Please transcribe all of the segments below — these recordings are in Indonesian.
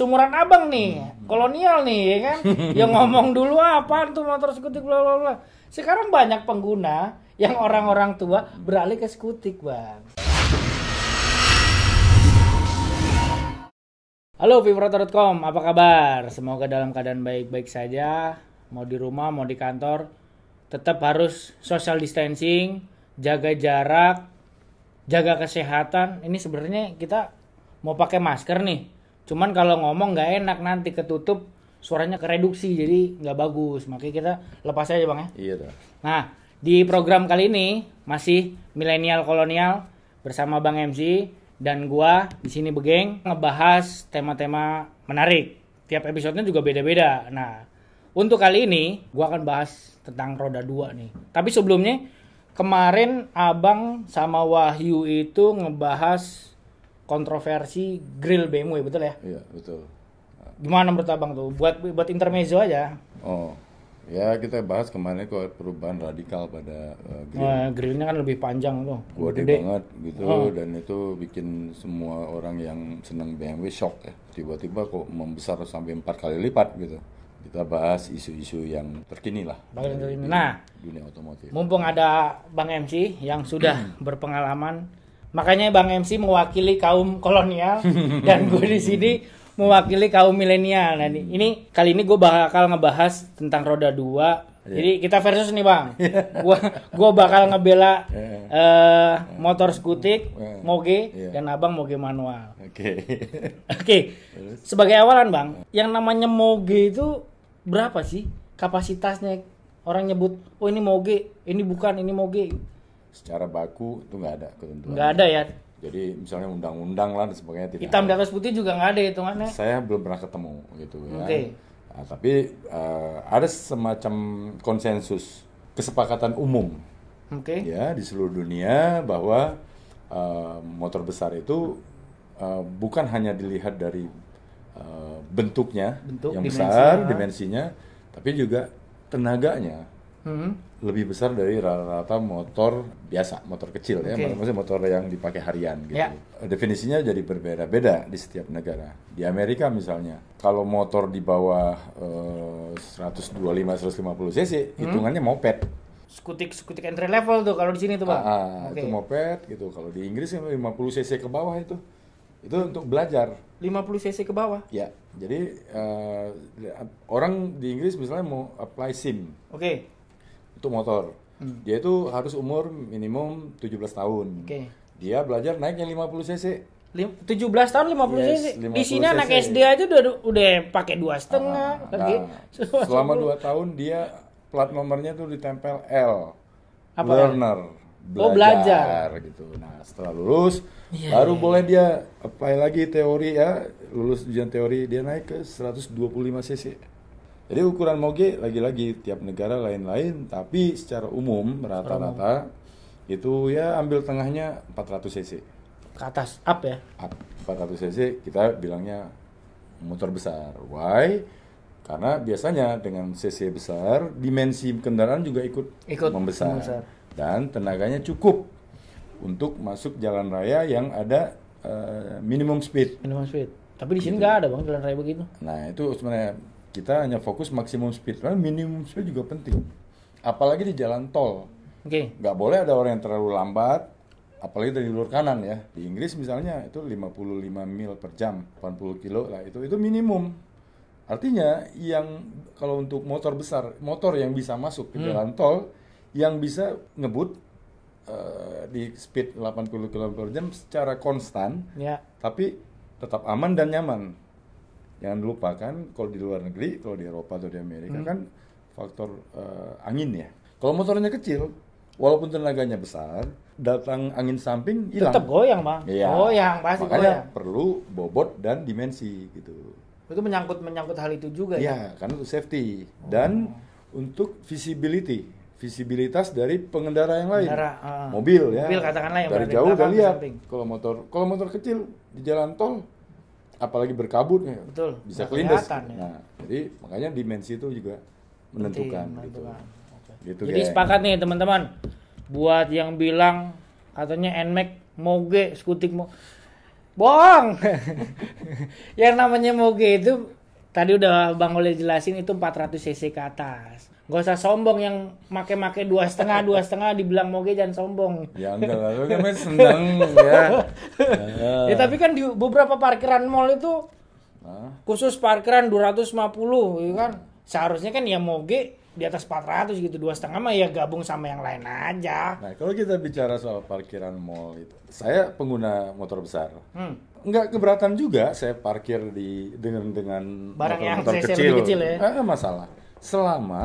sumuran abang nih, kolonial nih, ya kan? yang ngomong dulu apa tuh motor skutik bla bla bla. Sekarang banyak pengguna yang orang-orang tua beralih ke skutik, bang. Halo Vibrotor.com, apa kabar? Semoga dalam keadaan baik-baik saja. Mau di rumah, mau di kantor, tetap harus social distancing, jaga jarak, jaga kesehatan. Ini sebenarnya kita mau pakai masker nih. Cuman kalau ngomong nggak enak nanti ketutup suaranya kereduksi jadi nggak bagus. Makanya kita lepas aja bang ya. Iya dah. Nah di program kali ini masih milenial kolonial bersama Bang MC dan gua di sini begeng ngebahas tema-tema menarik. Tiap episodenya juga beda-beda. Nah, untuk kali ini gua akan bahas tentang roda dua nih. Tapi sebelumnya kemarin Abang sama Wahyu itu ngebahas kontroversi grill BMW betul ya? Iya, betul. Gimana menurut Abang tuh? Buat buat intermezzo aja. Oh. Ya, kita bahas kemarin kok perubahan radikal pada uh, grill. Wah, grillnya kan lebih panjang tuh. Gede Gede. banget gitu Oh. dan itu bikin semua orang yang senang BMW shock ya. Tiba-tiba kok membesar sampai empat kali lipat gitu. Kita bahas isu-isu yang terkini lah. Nah, dunia otomotif. Mumpung ada Bang MC yang sudah berpengalaman, makanya Bang MC mewakili kaum kolonial dan gue di sini mewakili kaum milenial. Nah, ini- kali ini gue bakal ngebahas tentang roda dua. Jadi kita versus nih bang. Gua gua bakal ngebela eh, motor skutik, moge, Iya. dan abang moge manual. Oke. Oke, sebagai awalan bang, yang namanya moge itu berapa sih kapasitasnya? Orang nyebut, oh ini moge, ini bukan, ini moge. Secara baku itu nggak ada ketentuan. Nggak ada ya. Jadi misalnya undang-undang lah dan sebagainya tidak Hitam di atas putih juga nggak ada hitungannya. Saya belum pernah ketemu gitu ya. Oke. Nah, tapi eh, ada semacam konsensus kesepakatan umum Oke. ya di seluruh dunia bahwa eh, motor besar itu eh, bukan hanya dilihat dari eh, bentuknya Bentuk, yang dimensi, besar, ya. dimensinya, tapi juga tenaganya Hmm. lebih besar dari rata-rata motor biasa, motor kecil ya, Oke. maksudnya motor yang dipakai harian gitu. Ya. Definisinya jadi berbeda-beda di setiap negara. Di Amerika misalnya, kalau motor di bawah eh, 125 150 cc, Hmm. hitungannya moped. Skutik skutik entry level tuh kalau di sini tuh bang. Ah, ah, Oke. itu moped gitu. Kalau di Inggris kan 50 cc ke bawah itu. Itu untuk belajar. 50 cc ke bawah. Ya, jadi eh, orang di Inggris misalnya mau apply SIM Oke. Untuk motor. Hmm. Dia itu harus umur minimum 17 tahun. Oke. Dia belajar naik yang 50 cc. Lim- 17 tahun 50 Yes, cc. Di 50 sini anak cc. SD aja udah udah pakai dua setengah. Ah, Oke. nah, selama 2 tahun dia plat nomornya tuh ditempel L. Apa Learner. Oh, belajar. gitu. Nah, setelah lulus Iya, baru iya, boleh dia apply lagi teori ya, lulus ujian teori dia naik ke 125 cc. Jadi ukuran moge lagi-lagi tiap negara lain-lain, tapi secara umum rata-rata itu ya ambil tengahnya 400 cc. Ke atas up ya. Up 400 cc kita bilangnya motor besar. Why? Karena biasanya dengan cc besar, dimensi kendaraan juga ikut, Ikut membesar. membesar. Dan tenaganya cukup untuk masuk jalan raya yang ada eh, minimum speed. Minimum speed. Tapi di sini nggak ada bang jalan raya begitu. Nah, itu sebenarnya kita hanya fokus maksimum speed. Karena minimum speed juga penting. Apalagi di jalan tol. Oke. nggak boleh ada orang yang terlalu lambat apalagi dari jalur kanan ya di Inggris misalnya itu 55 mil per jam 80 kilo lah itu itu minimum artinya yang kalau untuk motor besar motor yang bisa masuk ke Hmm. jalan tol yang bisa ngebut eh, di speed 80 km per jam secara konstan Ya. tapi tetap aman dan nyaman. Jangan lupakan kalau di luar negeri, kalau di Eropa atau di Amerika Hmm. kan faktor eh, angin ya. Kalau motornya kecil, walaupun tenaganya besar, datang angin samping hilang. Tetap goyang bang. Iya. Goyang pasti Makanya goyang. perlu bobot dan dimensi gitu. Itu menyangkut menyangkut hal itu juga ya. Iya, karena untuk safety dan untuk visibility, visibilitas dari pengendara yang lain. Pengendara, ah. Mobil ya. Mobil katakanlah yang dari jauh udah lihat. Kalau motor, kalau motor kecil di jalan tol apalagi berkabut ya, Betul, bisa kelindes. kelihatan, ya. Nah, jadi makanya dimensi itu juga menentukan Penting, gitu. menentukan. Gitu, Jadi sepakat nih teman-teman. Buat yang bilang katanya NMAX moge skutik mo Bohong. yang namanya moge itu tadi udah Bang Oleh jelasin itu 400 cc ke atas. Gak usah sombong yang make-make dua setengah dua setengah dibilang moge jangan sombong. Ya enggak lah, lu kan seneng ya. Ya tapi kan di beberapa parkiran mall itu Nah, khusus parkiran 250 ya kan. Seharusnya kan ya moge di atas 400 gitu dua setengah mah ya gabung sama yang lain aja. Nah, kalau kita bicara soal parkiran mall itu, saya pengguna motor besar. Hmm. Enggak keberatan juga saya parkir di dengan dengan Barang yang motor-motor cc lebih kecil ya? Nggak ada masalah. Selama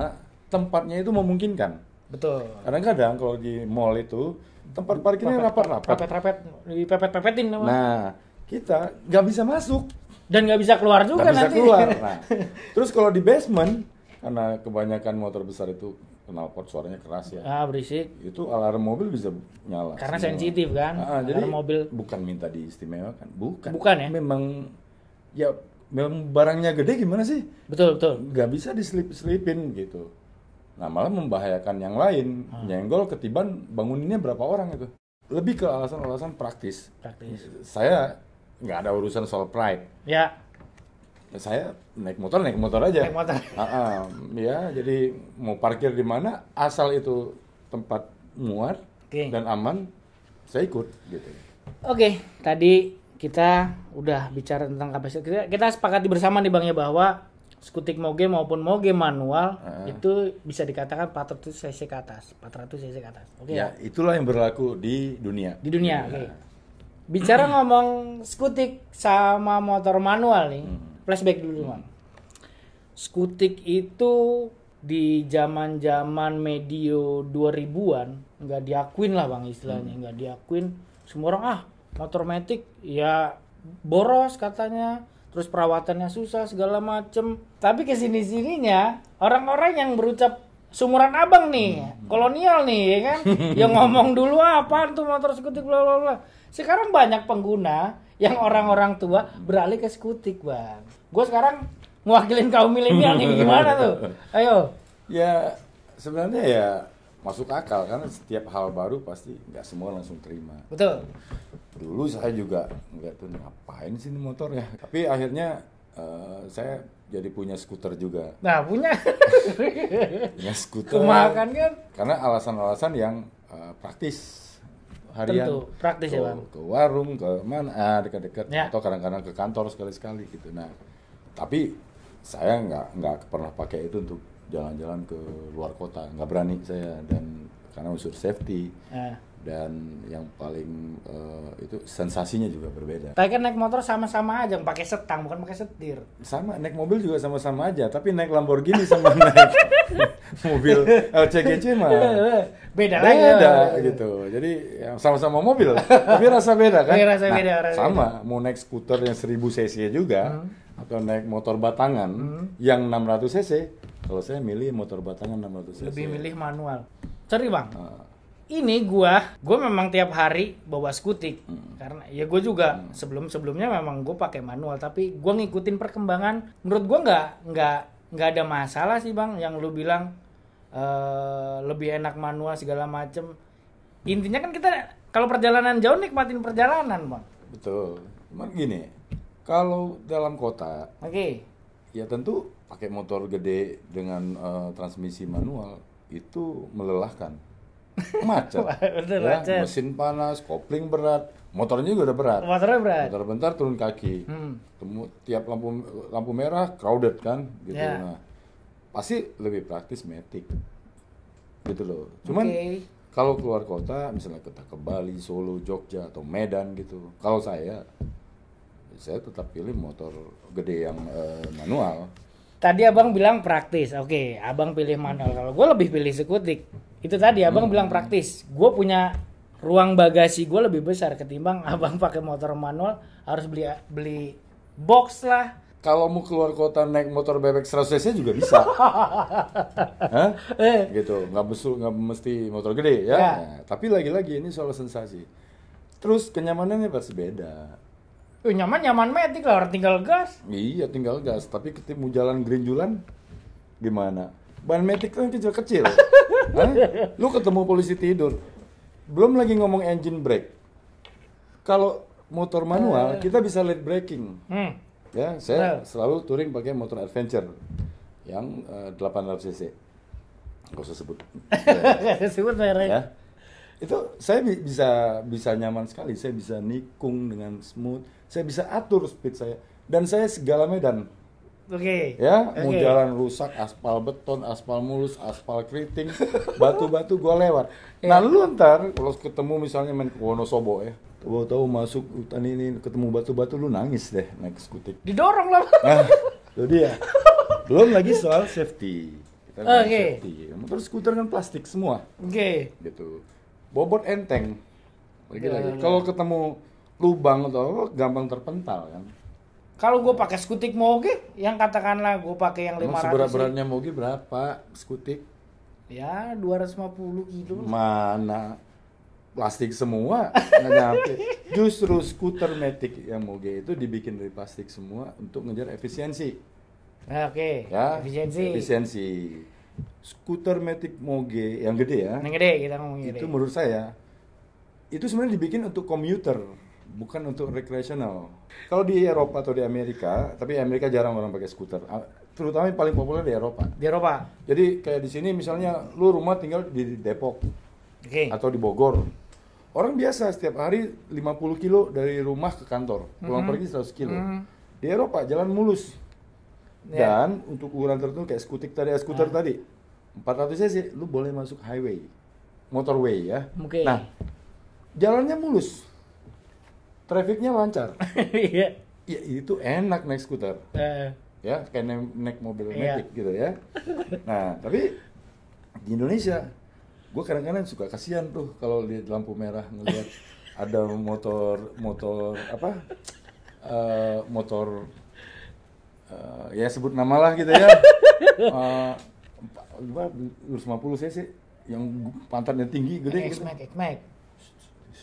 tempatnya itu memungkinkan. Betul. Kadang-kadang kalau di mall itu tempat parkirnya rapat-rapat. Rapet-rapet dipepet-pepetin sama. Nah, kita nggak bisa masuk, dan nggak bisa keluar juga bisa nanti. keluar. Nah, terus kalau di basement, karena kebanyakan motor besar itu knalpot suaranya keras ya. Ah berisik. Itu alarm mobil bisa nyala. Karena semua. sensitif kan. Ah, Alarm jadi mobil. bukan minta diistimewakan, bukan. Bukan ya? Memang ya memang barangnya gede gimana sih? Betul betul. Nggak bisa diselip-selipin gitu. Nah malah membahayakan yang lain, Ah. nyenggol ketiban banguninnya berapa orang itu. Lebih ke alasan-alasan praktis. Praktis. Saya nggak ada urusan soal pride. Ya, Ya, saya naik motor naik motor aja. naik motor. Ah, ah. ya jadi mau parkir di mana asal itu tempat muat Oke. dan aman, saya ikut gitu. Oke, tadi kita udah bicara tentang kapasitas. Kita, kita sepakati bersama nih Bang ya bahwa skutik moge maupun moge manual Ah. itu bisa dikatakan 400 cc ke atas, 400 cc ke atas. Oke. Ya itulah yang berlaku di dunia. Di dunia, Ya. oke. Bicara ngomong skutik sama motor manual nih, flashback dulu Bang. Skutik itu di zaman-zaman medio 2000-an nggak diakuin lah Bang istilahnya, nggak diakuin. Semua orang ah, motor metik ya boros katanya, terus perawatannya susah segala macem. Tapi ke sini sininya orang-orang yang berucap sumuran abang nih, kolonial nih ya kan, yang ngomong dulu apa tuh motor skutik bla bla bla. Sekarang banyak pengguna yang orang-orang tua beralih ke skutik bang. Gue sekarang mewakilin kaum milenial nih gimana tuh? Ayo. Ya sebenarnya ya masuk akal karena setiap hal baru pasti nggak semua langsung terima. Betul. Dulu saya juga nggak tuh ngapain sih ini motor ya. Tapi akhirnya eh, saya jadi punya skuter juga. Nah punya Punya skuter. kemakan kan? Karena alasan-alasan yang eh, praktis harian. Tentu, praktis ke, ya, Bang. Ke warung, ke mana, ah, dekat-dekat, Ya. atau kadang-kadang ke kantor sekali-sekali gitu. Nah, tapi saya nggak nggak pernah pakai itu untuk jalan-jalan ke luar kota, nggak berani saya dan karena unsur safety Nah, dan yang paling eh, itu sensasinya juga berbeda. tapi kan naik motor sama-sama aja, pakai setang bukan pakai setir. Sama naik mobil juga sama-sama aja, tapi naik Lamborghini sama naik mobil LCGC mah Beda lagi. beda gitu. Jadi ya, sama-sama mobil, tapi rasa beda kan? Iya, rasa beda, rasa sama, mau naik skuter yang 1000 cc juga atau naik motor batangan yang 600 cc. Kalau saya milih motor batangan 600 cc. Lebih milih manual. Sorry bang, Ah, ini gua gua memang tiap hari bawa skutik. Karena ya gue juga sebelum sebelumnya memang gue pakai manual tapi gua ngikutin perkembangan. Menurut gua nggak nggak nggak ada masalah sih bang yang lu bilang eh, lebih enak manual segala macem. Intinya kan kita kalau perjalanan jauh nikmatin perjalanan bang. Betul. Cuman gini, kalau dalam kota oke. ya tentu pakai motor gede dengan eh, transmisi manual itu melelahkan. Macet. Betul, ya, macet. mesin panas, kopling berat, motornya juga udah berat. motornya berat Bentar bentar turun kaki. Hmm. Temu tiap lampu lampu merah crowded kan gitu. Ya. Nah, pasti lebih praktis metik. Gitu loh. Cuman Oke. kalau keluar kota misalnya kita ke Bali, Solo, Jogja atau Medan gitu. Kalau saya saya tetap pilih motor gede yang eh, manual. Tadi abang bilang praktis, oke. Abang pilih manual. Kalau gue lebih pilih skutik. Itu tadi abang bilang praktis. Gue punya ruang bagasi gue lebih besar ketimbang abang pakai motor manual harus beli beli box lah. Kalau mau keluar kota naik motor bebek 100 cc juga bisa. Hah? Eh, Gitu, nggak besul nggak mesti motor gede ya. Ya. Nah, tapi lagi-lagi ini soal sensasi. Terus kenyamanannya pasti beda. eh, nyaman nyaman metik lah orang tinggal gas. Iya tinggal gas, tapi ketemu jalan gerinjulan gimana? Ban metik kan kecil-kecil. Hah? Lu ketemu polisi tidur. Belum lagi ngomong engine brake. Kalau motor manual kita bisa late braking. Hmm. Ya, saya Betul. selalu touring pakai motor adventure yang eh, 800 cc. Gak usah sebut. Sebut merek. ya. Itu saya bi- bisa bisa nyaman sekali. Saya bisa nikung dengan smooth. Saya bisa atur speed saya. Dan saya segala medan. Oke. Ya, mau Oke. jalan rusak, aspal beton, aspal mulus, aspal keriting, batu-batu gua lewat. Nah, lu ntar kalau ketemu misalnya main ke Wonosobo ya, tahu-tahu masuk hutan ini ketemu batu-batu lu nangis deh naik skutik. Didorong lah. Nah, itu dia. Belum lagi soal safety. Oke. safety. Motor skuter kan plastik semua, Oke. gitu. Bobot enteng. Lagi lagi. Ya, Kalau ketemu lubang atau gampang terpental kan. Kalau gue pakai skutik moge, yang katakanlah gue pakai yang Emang 500 seberat-beratnya Mogi berapa skutik? Ya 250 kilo. Mana plastik semua nggak nyampe. Justru skuter Matic yang Moge itu dibikin dari plastik semua untuk ngejar efisiensi. Nah, Oke. Ya, Efisiensi. efisiensi. Skuter Matic Moge yang gede ya. Yang gede kita ngomong gede. Itu menurut saya itu sebenarnya dibikin untuk komuter, bukan untuk rekreasional. Kalau di Eropa atau di Amerika, tapi Amerika jarang orang pakai skuter. Ah, Terutama yang paling populer di Eropa. Di Eropa. Jadi kayak di sini misalnya lu rumah tinggal di Depok Oke. atau di Bogor. Orang biasa setiap hari 50 kilo dari rumah ke kantor, pulang Mhm. pergi 100 kilo. Mhm. Di Eropa jalan mulus. Ya. Dan untuk ukuran tertentu kayak skutik tadi, eh, skuter Ah. tadi 400 cc lu boleh masuk highway. Motorway ya. Oke. Nah, jalannya mulus. Trafiknya lancar. Iya. ya itu enak naik skuter Eh, ya kayak naik, naik mobil Iya. Matic gitu ya. Nah tapi di Indonesia, gue kadang-kadang suka kasihan tuh kalau di lampu merah ngeliat ada motor motor apa eh, motor eh, ya sebut nama lah gitu ya, Eh, apa 250 cc yang pantatnya tinggi gede gitu. X-Max, X-Max.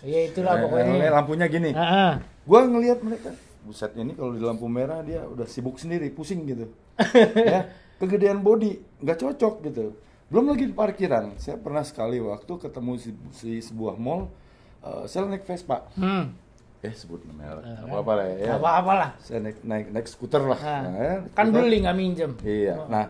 Iya itulah Eh, eh, pokoknya. lampunya gini. Ah. Gua ngelihat mereka, buset ini kalau di lampu merah dia udah sibuk sendiri, pusing gitu. ya, kegedean body, nggak cocok gitu. Belum lagi di parkiran. Saya pernah sekali waktu ketemu si, si sebuah mall, eh, saya naik Vespa. Hmm. Eh sebut namanya, Eh, apa apa lah ya. Apa-apa lah. Saya naik naik naik skuter lah. Ah. Nah, ya, Kan beli nggak minjem. Iya. Oh. Nah,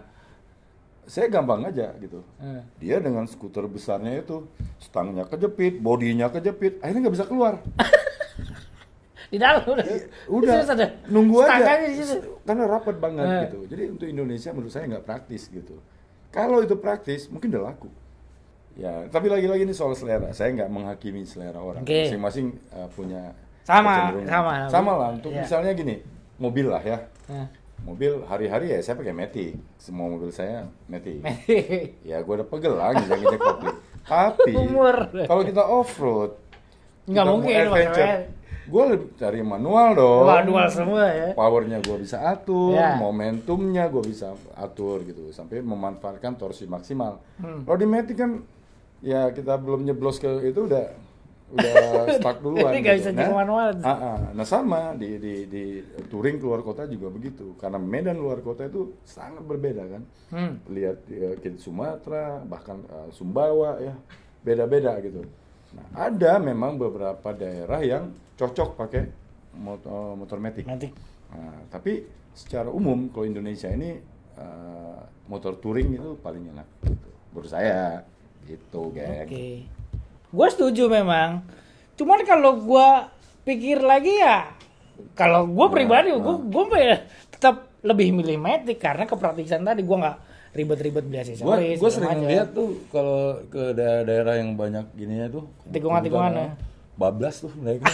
saya gampang aja gitu. Eh. Dia dengan skuter besarnya itu, stangnya kejepit, bodinya kejepit, akhirnya nggak bisa keluar. Di dalam udah. udah Serius ada? nunggu aja Stanganya di situ. karena rapat banget Eh. gitu jadi untuk Indonesia menurut saya nggak praktis gitu kalau itu praktis mungkin udah laku ya tapi lagi-lagi ini soal selera saya nggak menghakimi selera orang Oke. masing-masing uh, punya Sama, sama. sama lah untuk Iya. misalnya gini mobil lah ya Eh. Mobil hari-hari ya saya pakai Matic semua mobil saya Matic Matic. ya gue udah pegel lah ngejek-ngejek kopling tapi Umur. kalau kita off road Nggak mungkin, pakai gue lebih cari manual dong Manual semua ya. powernya gue bisa atur, Ya. momentumnya gue bisa atur gitu sampai memanfaatkan torsi maksimal. Hmm. Kalau di Matic kan ya kita belum nyeblos ke itu udah udah stuck duluan. Nggak gitu. bisa jadi manual. Ah, ah. nah sama di di di touring keluar kota juga begitu karena medan luar kota itu sangat berbeda kan. Hmm. Lihat ya, ke Sumatera bahkan eh, Sumbawa ya beda-beda gitu. Nah ada memang beberapa daerah yang cocok pakai motor motor Matic. Matic. Nah, tapi secara umum kalau Indonesia ini eh, motor touring itu paling enak gitu. Menurut saya gitu, geng. Oke. Gue setuju memang. Cuman kalau gue pikir lagi ya, kalau gue Ya, pribadi, nah. gue gue tetap lebih milih Matic karena kepraktisan tadi gue nggak ribet-ribet beli aksesoris. Segala sering lihat tuh kalau ke daerah-daerah yang banyak gininya tuh Tikungan-tikungan ya. bablas tuh mereka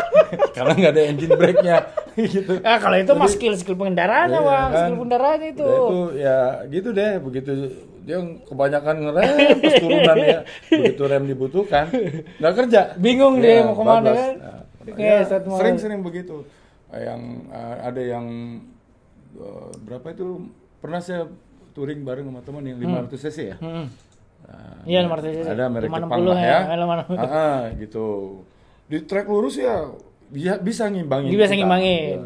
karena nggak ada engine brake-nya gitu. Ah kalau itu Jadi- skill skill pengendaraannya Iya, bang, kan. skill pengendaraannya itu. Itu ya gitu deh begitu dia kebanyakan ngerem pas turunan ya. Begitu rem dibutuhkan nggak kerja. Bingung Ya, mau ke mana kan. Nah, ya, sering-sering begitu. Yang eh, ada yang eh, berapa itu? Pernah saya touring bareng sama teman yang 500 cc ya? Hmm. Nah, Iya, 500 cc. ada merek 560 Jepang lah ya, ya, 560. Ah, ah, gitu. Di trek lurus ya bisa bisa ngimbangin Dia bisa ngimbangin.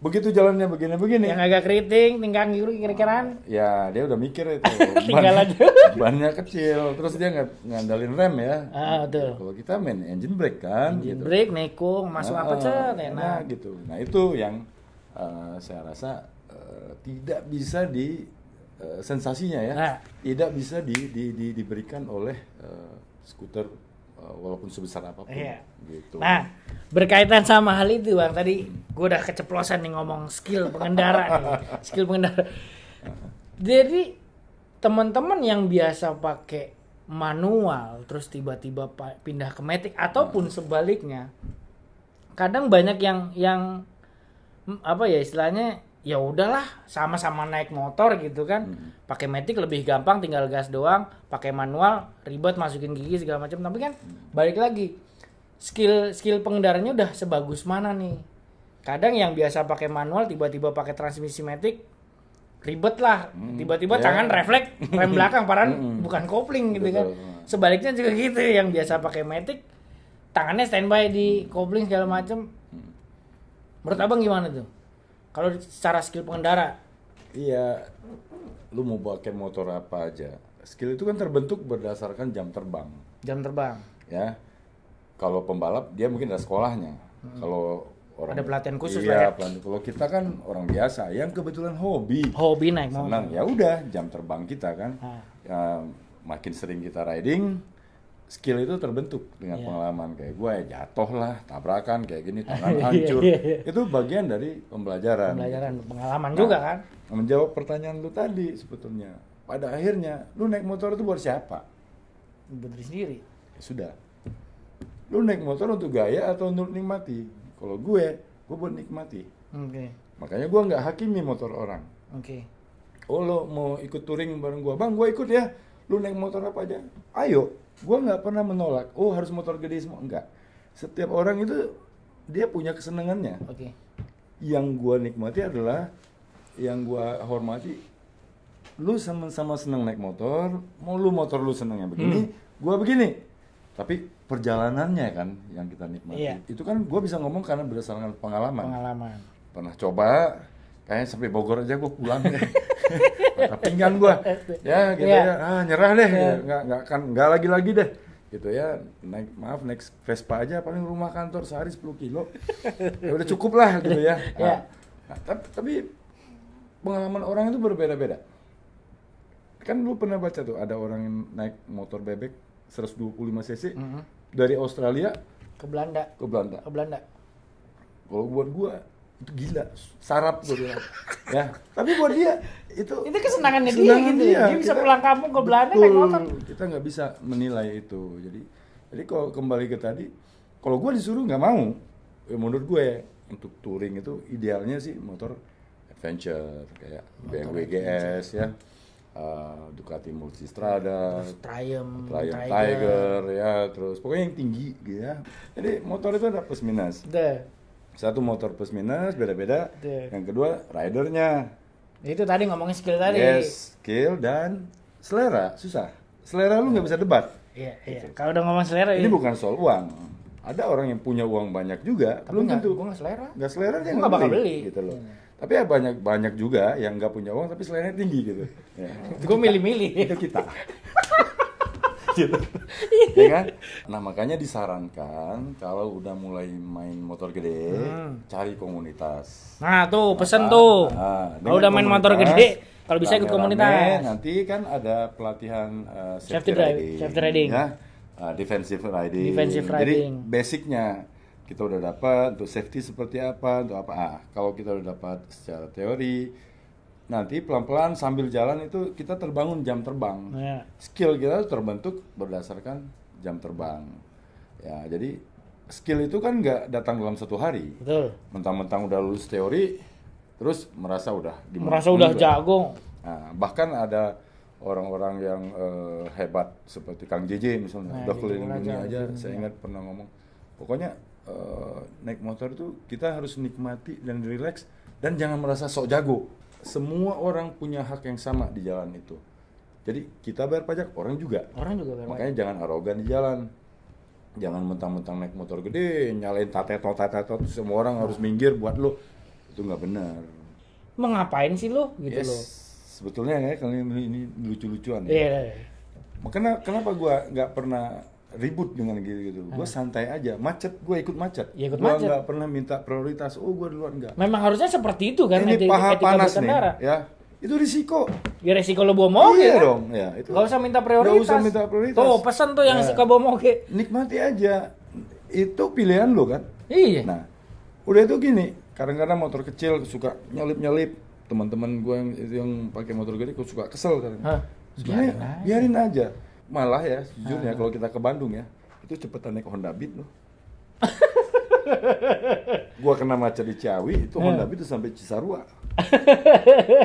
Gitu. begitu jalannya begini-begini Yang agak keriting, tinggal kiri kira-kiraan. ya dia udah mikir itu Tinggal Ban- aja. bannya kecil terus dia nggak ngandalin rem ya Ah, betul. kalau kita main engine brake kan Engine gitu. brake, nekung, masuk Nah, apa cet, nah, enak. gitu nah itu yang eh, saya rasa eh, tidak bisa di eh, sensasinya ya Nah. tidak bisa di, di- di- diberikan oleh eh, skuter walaupun sebesar apa pun Iya. gitu Nah, berkaitan sama hal itu bang, tadi gue udah keceplosan nih ngomong skill pengendara nih, skill pengendara. Jadi teman-teman yang biasa pakai manual, terus tiba-tiba pindah ke matic ataupun sebaliknya, kadang banyak yang yang hmm, apa ya istilahnya ya udahlah sama-sama naik motor gitu kan. Pakai matic lebih gampang tinggal gas doang pakai manual ribet masukin gigi segala macam. Tapi kan balik lagi skill skill pengendaranya udah sebagus mana nih? Kadang yang biasa pakai manual tiba-tiba pakai transmisi matic ribet lah tiba-tiba ya. tangan refleks rem belakang padahal Mm-mm. bukan kopling gitu kan. Betul. sebaliknya juga gitu yang biasa pakai matic tangannya standby di kopling segala macam menurut abang gimana tuh kalau secara skill pengendara Iya, lu mau pakai motor apa aja. Skill itu kan terbentuk berdasarkan jam terbang, jam terbang ya. Kalau pembalap dia mungkin ada sekolahnya. Kalau orang Hmm. Ada pelatihan khusus iya, lah ya. pelatihan. Kalau kita kan orang biasa yang kebetulan hobi, hobi naik motor senang ya udah jam terbang kita kan. Ah. Ya, makin sering kita riding, skill itu terbentuk dengan Iya. pengalaman kayak gue ya jatuh lah, tabrakan kayak gini, tangan Iya, hancur. iya, iya. Itu bagian dari pembelajaran. pembelajaran pengalaman Nah, juga kan Menjawab pertanyaan lu tadi sebetulnya. Pada akhirnya, lu naik motor itu buat siapa? buat diri sendiri Ya sudah. Lu naik motor untuk gaya atau untuk nikmati? Kalau gue, gue buat nikmati. oke Makanya gue nggak hakimi motor orang. oke Oh lo mau ikut touring bareng gue? Bang, gue ikut ya. Lu naik motor apa aja? Ayo. Gue nggak pernah menolak. Oh harus motor gede semua. Enggak. Setiap orang itu dia punya kesenangannya. oke yang gua nikmati adalah yang gua hormati lu sama-sama senang naik motor mau lu motor lu senangnya begini gua begini tapi perjalanannya kan yang kita nikmati Iya. itu kan gua bisa ngomong karena berdasarkan pengalaman pengalaman pernah coba kayaknya sampai Bogor aja gua pulang patah pinggang gua. Ya gitu Iya. ya. Ah nyerah deh. Iya. nggak nggak kan nggak lagi lagi deh. Gitu ya. Naik maaf naik Vespa aja. Paling rumah kantor sehari 10 kilo. Ya udah cukup lah gitu ya. Iya. nah, nah, tapi, tapi pengalaman orang itu berbeda-beda. Kan lu pernah baca tuh ada orang yang naik motor bebek 125 cc Mhm. dari Australia ke Belanda. Ke Belanda. Ke Belanda. Kalau buat gua itu gila sarap gua bilang. Ya. Tapi buat dia itu itu kesenangannya dia kesenangan gitu ya. dia. Bisa pulang kampung ke Belanda naik motor. Kita nggak bisa menilai itu. Jadi jadi kalau kembali ke tadi kalau gua disuruh nggak mau ya menurut gue untuk touring itu idealnya sih motor adventure kayak BMW GS ya. Uh, Ducati Multistrada Triumph Triumph Tiger. Ya terus pokoknya yang tinggi gitu ya. Jadi motor itu ada plus minus. Deh. Satu motor plus minus beda-beda. Betul. yang kedua ridernya. Itu tadi ngomongin skill tadi. Yes skill dan selera. Susah. Selera lu nggak bisa debat. Iya iya. Kalau udah ngomong selera ini iya. bukan soal uang. Ada orang yang punya uang banyak juga. Tapi belum nggak tentu. gua nggak selera. Nggak selera dia nggak bakal beli, gitu loh. Iya. tapi ya banyak banyak juga yang nggak punya uang tapi seleranya tinggi gitu. Ya. gue milih-milih. Itu kita gitu ya kan nah makanya disarankan kalau udah mulai main motor gede Hmm. cari komunitas nah tuh pesen Nah, tuh nah, kalau udah main motor gede kalau bisa ikut komunitas nanti kan ada pelatihan uh, Safety safety, riding, safety riding. ya Uh, defensive riding. Defensive Jadi riding. basicnya kita udah dapat untuk safety seperti apa, untuk apa. Ah, kalau kita udah dapat secara teori, nanti pelan-pelan sambil jalan itu kita terbangun jam terbang. Nah, Skill kita terbentuk berdasarkan jam terbang. Ya, jadi skill itu kan nggak datang dalam satu hari. betul Mentang-mentang udah lulus teori, terus merasa udah merasa udah jago Nah, bahkan ada orang-orang yang eh, hebat seperti Kang JJ misalnya, Nah, udah keliling dunia aja. keliling Saya ingat pernah ngomong, pokoknya eh, naik motor itu kita harus nikmati dan relax dan jangan merasa sok jago. Semua orang punya hak yang sama di jalan itu. Jadi kita bayar pajak, orang juga. orang juga bermain Makanya jangan arogan di jalan. Jangan mentang-mentang naik motor gede, nyalain tatetot tatetot semua orang harus minggir buat lo. Itu nggak benar. Mau ngapain sih lu gitu Yes. loh. Sebetulnya ya kalau ini, lucu-lucuan ya. Iya. Makanya kenapa gua nggak pernah ribut dengan gitu-gitu. Gua santai aja, macet gua ikut macet. Ya, ikut gua macet. nggak pernah minta prioritas. Oh gua duluan nggak. Memang harusnya seperti itu kan ini paha panas nih, ya. Itu risiko. Ya resiko lo bawa moge iya kan? dong, ya itu. Gak usah minta prioritas. Nggak usah minta prioritas. Tuh pesan tuh yang Ya. suka bawa moge. Nikmati aja. Itu pilihan lo kan. Iya. Nah, udah itu gini, kadang-kadang motor kecil suka nyelip-nyelip. Teman-teman gue yang yang pakai motor gede gue suka kesel kadang. Hah, Sebenarnya biarin aja. biarin aja. Malah ya, jujurnya kalau kita ke Bandung ya, itu cepetan naik Honda Beat loh. gua kena macet di Ciawi, itu Honda Beat itu sampai Cisarua.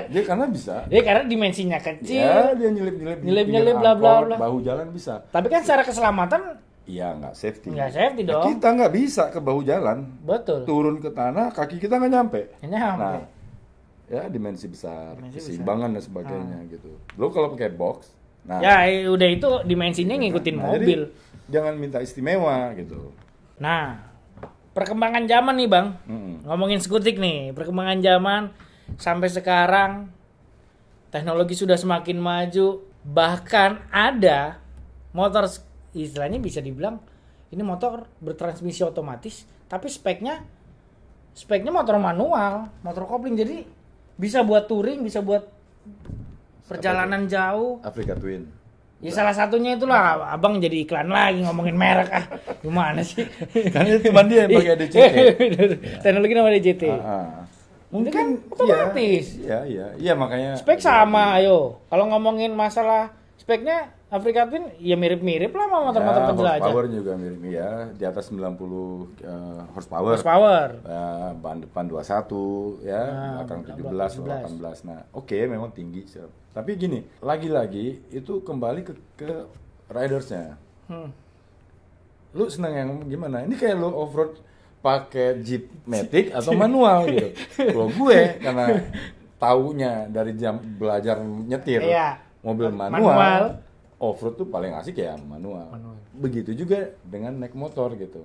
dia karena bisa. Ya karena dimensinya kecil. Ya, dia nyelip-nyelip di Nyelip-nyelip, pinggir bla, bla, bla. bahu jalan bisa. Tapi kan secara keselamatan Iya, nggak safety. nggak safety Nah, dong. kita nggak bisa ke bahu jalan. Betul. Turun ke tanah, kaki kita nggak nyampe. Nyampe. Nah, ya dimensi besar, Dimensi keseimbangan dan sebagainya gitu. Lo kalau pakai box, nah, Ya eh, udah itu dimensinya ngikutin nah, jadi mobil. jangan minta istimewa gitu. Nah, perkembangan zaman nih bang. Mm-mm. Ngomongin skutik nih, perkembangan zaman sampai sekarang teknologi sudah semakin maju. Bahkan ada motor istilahnya bisa dibilang ini motor bertransmisi otomatis, tapi speknya speknya motor manual, motor kopling. Jadi bisa buat touring, bisa buat perjalanan jauh. Afrika Twin. Ya salah satunya itulah abang jadi iklan lagi ngomongin merek ah gimana sih? Kan itu cuma dia yang pakai DCT. Teknologi nama DCT. Ah, ah. Itu kan Mungkin otomatis. Iya, iya, iya makanya Spek sama, ayo. Kalau ngomongin masalah speknya Afrika Twin ya mirip-mirip lah sama motor-motor ya, penjelajah. Horsepower juga mirip ya, di atas 90 eh, horsepower. Horsepower. Ya, ban depan 21 ya, Nah, belakang 17, 17 18. Nah, oke memang tinggi. Tapi gini, lagi-lagi itu kembali ke ke ridersnya. Hmm. Lu seneng yang gimana? Ini kayak lu off-road pakai Jeep Matic atau manual gitu. Kalau gue karena taunya dari jam belajar nyetir Iya. mobil manual, Manual. Off-road tuh paling asik ya manual. Manual. Begitu juga dengan naik motor gitu.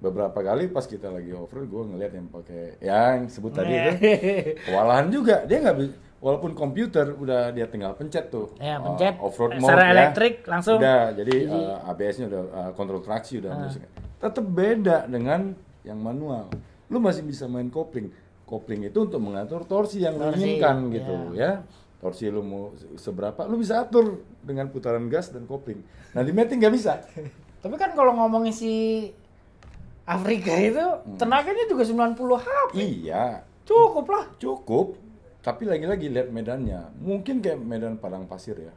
Beberapa kali pas kita lagi off-road gue ngeliat yang pakai ya, yang sebut tadi itu kewalahan juga. Dia nggak bisa walaupun komputer udah dia tinggal pencet tuh. Ya, uh, pencet. off-road mode Secara ya. elektrik langsung. Udah, jadi Jadi- uh, ABS-nya udah uh, kontrol traksi udah Ah. musik. Tetap beda dengan yang manual. Lu masih bisa main kopling. Kopling itu untuk mengatur torsi yang lu Torsi, inginkan gitu iya. ya. Torsi lu mau seberapa, lu bisa atur dengan putaran gas dan kopling. Nah di Matic nggak bisa. Tapi kan kalau ngomongin si Afrika itu Hmm. tenaganya juga 90 HP. iya, Cukup lah. cukup. Tapi lagi-lagi lihat medannya. Mungkin kayak medan padang pasir ya.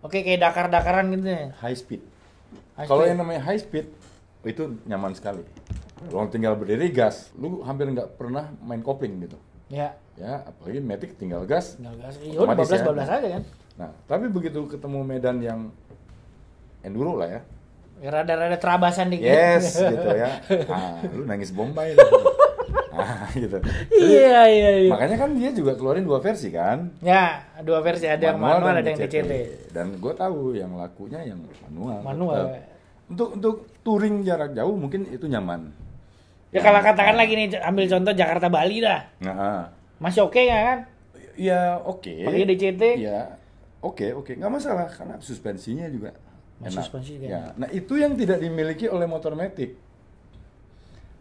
Oke kayak dakar-dakaran gitu ya. High speed. Kalau yang namanya high speed itu nyaman sekali. Lu tinggal berdiri gas, lu hampir nggak pernah main kopling gitu. Ya. Ya, apalagi Matic tinggal gas. Tinggal gas. Ya udah Otomatis 12 12 ya. aja kan. Nah, tapi begitu ketemu medan yang enduro lah ya. Ya, Rada-rada terabasan dikit. Yes, gitu ya. Ah, lu nangis Bombay. Ah, gitu. iya iya iya. Makanya kan dia juga keluarin dua versi kan. Ya, dua versi ada yang manual, dan ada yang DCT. Dan gue tahu yang lakunya yang manual. Manual. Eh, untuk untuk touring jarak jauh mungkin itu nyaman. Ya kalau katakan lagi nih ambil contoh Jakarta Bali dah. Nah, ah. Masih oke nggak kan? ya oke. Pakai DCT. Ya, oke oke nggak masalah karena suspensinya juga. Oh, enak. suspensi juga Ya. Nah itu yang tidak dimiliki oleh motor Matic.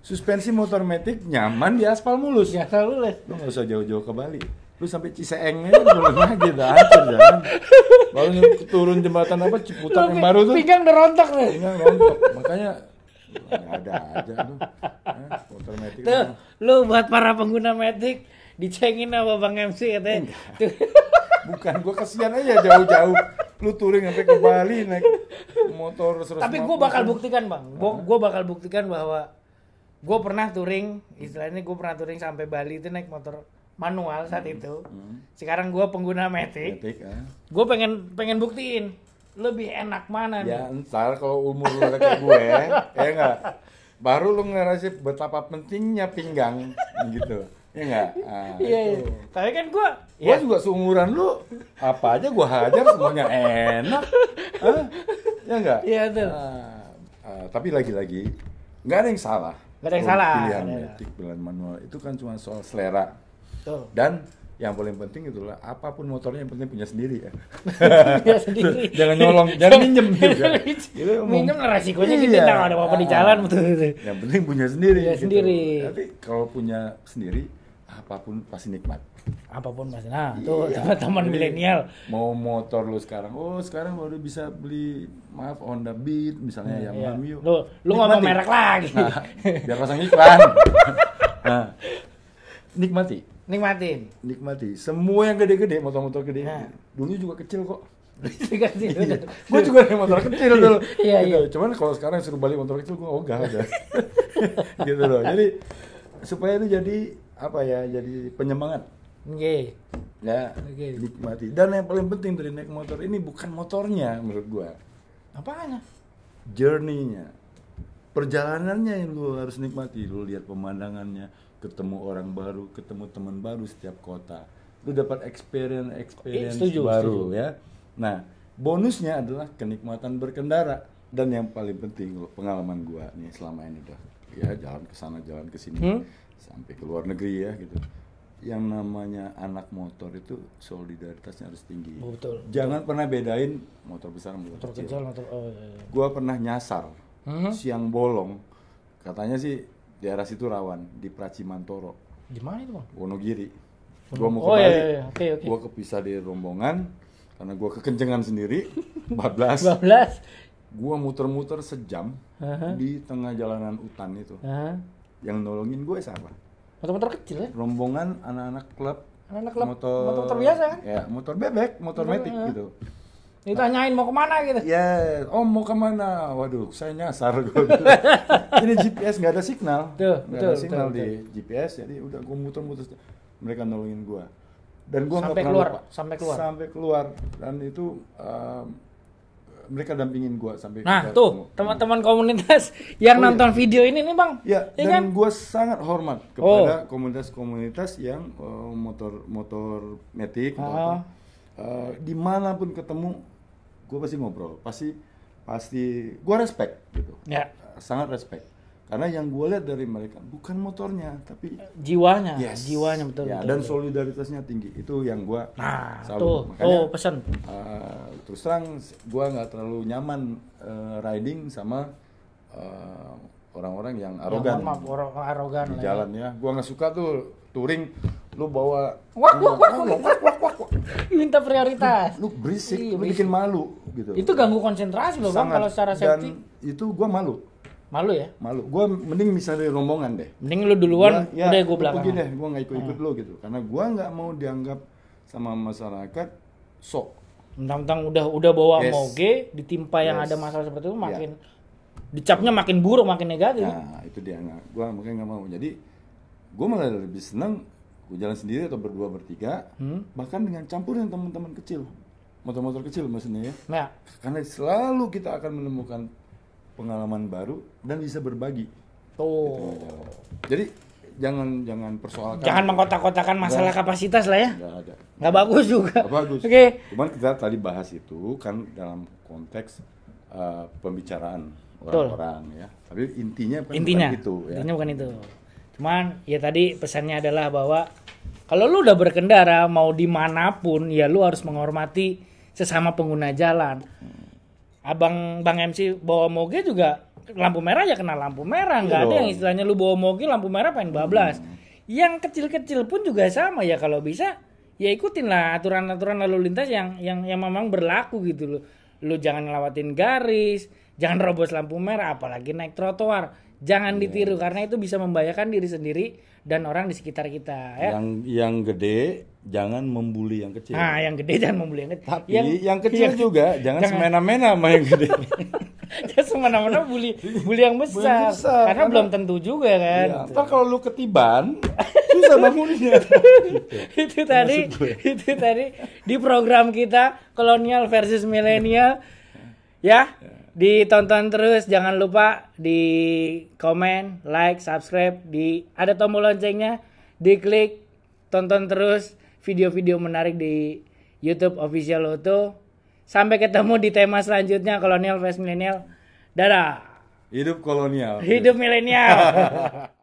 Suspensi motor Matic nyaman di aspal mulus. Ya selalu les. Lu nggak usah jauh-jauh ke Bali. Lu sampai Ciseeng aja belum lagi udah hancur jalan. Baru turun jembatan apa Ciputat yang baru tuh. Pinggang udah rontok tuh. Pinggang rontok. Makanya nggak ada aja lu. Hah, motor Matic. Tuh, lu buat para pengguna Matic dicengin sama Bang MC katanya. Bukan, gua kesian aja jauh-jauh. Lu touring sampai ke Bali naik motor 150. Tapi gue bakal buktikan bang, gue bakal buktikan bahwa gue pernah touring, istilahnya gue pernah touring sampai Bali itu naik motor manual saat itu. Sekarang gue pengguna Matic, Matic, ah. gue pengen pengen buktiin lebih enak mana Ya nih. ntar kalau umur lu kayak gue, ya enggak. Baru lu ngerasain betapa pentingnya pinggang gitu. Ya enggak? Ah, Iya, iya. itu. Tapi kan gue, Gua ya, juga seumuran lu, apa aja gua hajar semuanya enak. Hah? Ya enggak? Iya, betul. Ah, ah, tapi lagi-lagi nggak ada yang salah Nggak ada yang salah. Pilihan metik, pilihan manual itu kan cuma soal selera. Betul. Dan yang paling penting itulah apa pun motornya yang penting punya sendiri ya. Dia sendiri. jangan nyolong, jangan minjem juga. Itu umum. minjem resikonya kita Iya. tahu ada apa-apa di jalan betul betul. Yang penting punya sendiri. Punya sendiri. Tapi kalau punya sendiri apa pun pasti nikmat. Apa pun mas. Nah, tuh Iya. teman-teman milenial. Mau motor lu sekarang, oh sekarang baru bisa beli maaf Honda Beat misalnya yang Iya. Mio. Lu lu ngomong merek lagi. Nah, biar pasang iklan. nah, nikmati, Nikmatin. nikmati. Semua yang gede-gede, motor-motor gede. Nah. Dulu juga kecil kok. Dikasih. gue juga naik motor kecil dulu. Iya, Gitu. iya. Cuman kalau sekarang suruh balik motor kecil gue ogah aja. gitu loh. Jadi supaya itu jadi apa ya? Jadi penyemangat. Oke. Ya, Oke. nikmati. Dan yang paling penting dari naik motor ini bukan motornya menurut gua, Apanya? journey-nya. Perjalanannya yang lu harus nikmati. Lu lihat pemandangannya, ketemu orang baru, ketemu teman baru setiap kota. Lu dapat experience experience Eh, setuju, baru setuju. ya. Nah, bonusnya adalah kenikmatan berkendara dan yang paling penting pengalaman gua nih selama ini udah ya jalan ke sana jalan ke sini Hmm? Sampai ke luar negeri ya gitu. Yang namanya anak motor itu solidaritasnya harus tinggi. Oh, betul. Jangan pernah bedain motor besar Motor motor kecil. kecil, motor oh iya. iya. Gua pernah nyasar Mhm. siang bolong. Katanya sih daerah situ rawan di Pracimantoro, Di mana itu, Bang? Wonogiri. Gua mau ke Oh, iya, Bali. iya, iya. Oke, oke. Gua kepisah di rombongan karena gua kekencengan sendiri 14. 12. Gua muter-muter sejam Aha. di tengah jalanan hutan itu. Hah? Yang nolongin gue siapa? Motor-motor kecil ya? Rombongan anak-anak klub Anak-anak klub, motor, motor-motor biasa kan? Ya, motor bebek, motor Motor, metik eh. gitu. Ditanyain mau ke mana gitu. Ya, oh mau ke mana? Waduh, saya nyasar gue. Ini GPS nggak ada signal, nggak betul, ada signal betul, di GPS, jadi udah gue muter-muter. Mereka nolongin gue. Dan gue nggak pernah keluar, lupa. Sampai keluar. Sampai keluar. Dan itu um, mereka dampingin gue sampai. Nah, tuh teman-teman komunitas yang Oh, iya. nonton video ini nih, Bang. Ya, Iya dan kan? gue sangat hormat kepada komunitas-komunitas yang uh, motor motor metik, Ah. apa. Uh, di mana pun ketemu, gue pasti ngobrol, pasti pasti gue respect gitu, Ya, sangat respect. Karena yang gue lihat dari mereka bukan motornya, tapi jiwanya, yes, jiwanya betul. ya, betul, dan betul. solidaritasnya tinggi. Itu yang gue Nah, tuh, Makanya, tuh pesan. uh, terus terang gue nggak terlalu nyaman uh, riding sama uh, orang-orang yang arogan Ya, maaf, orang arogan di ya. jalan ya. Gua nggak suka tuh touring lu bawa Wak, wak, wak, lu, wak. wak, wak, wak, wak. Minta prioritas. Lu berisik, Iya, lu bikin malu gitu. Itu ganggu konsentrasi loh, Bang, kalau secara Dan safety. itu gua malu. Malu ya? Malu. Gua mending misalnya dari rombongan deh. Mending lu duluan, Gua- ya, udah gue belakang. Pergi deh, gua nggak ikut-ikut lu gitu. Karena gua nggak mau dianggap sama masyarakat sok. Mentang-mentang udah udah bawa Yes. moge, ditimpa yang Yes. ada masalah seperti itu Iya. makin dicapnya makin buruk, makin negatif. Nah, itu dia nggak. Gua makanya nggak mau. Jadi gua malah lebih senang gua jalan sendiri atau berdua bertiga, Hmm. bahkan dengan campur dengan teman-teman kecil, motor-motor kecil maksudnya ya. Nah, Karena selalu kita akan menemukan pengalaman baru dan bisa berbagi. tuh. Jadi jangan jangan persoalkan. Jangan mengkotak-kotakan masalah Nggak. kapasitas lah ya. Nggak ada. Nggak bagus juga. Nggak bagus. Oke. Cuman kita tadi bahas itu kan dalam konteks uh, pembicaraan orang-orang ya. Tapi intinya bukan Intinya, itu ya. intinya bukan itu. Cuman ya tadi pesannya adalah bahwa kalau lu udah berkendara mau di mana pun ya lu harus menghormati sesama pengguna jalan. Abang Bang MC bawa moge juga lampu merah ya kena lampu merah, nggak Iya ada yang dong. istilahnya lu bawa moge lampu merah pengen bablas. Yang kecil-kecil pun juga sama ya kalau bisa ya ikutin lah aturan-aturan lalu lintas yang yang yang memang berlaku gitu loh. Lu jangan ngelawatin garis, jangan robos lampu merah apalagi naik trotoar. Jangan Iya. ditiru karena itu bisa membahayakan diri sendiri dan orang di sekitar kita ya. Yang yang gede jangan membuli yang kecil. Nah, yang gede jangan membeli yang kecil. Tapi yang, kecil yang- juga jangan, jangan- semena-mena sama yang gede. Ya semena-mena bully bully yang besar. besar, karena karena- belum tentu juga kan. Ya, ntar kalau lu ketiban, susah bangunnya. itu tadi itu tadi di program kita kolonial versus milenial ya ditonton terus jangan lupa di komen like subscribe di ada tombol loncengnya diklik tonton terus video-video menarik di YouTube official Loto sampai ketemu di tema selanjutnya kolonial versus milenial dadah Hidup kolonial. Hidup milenial.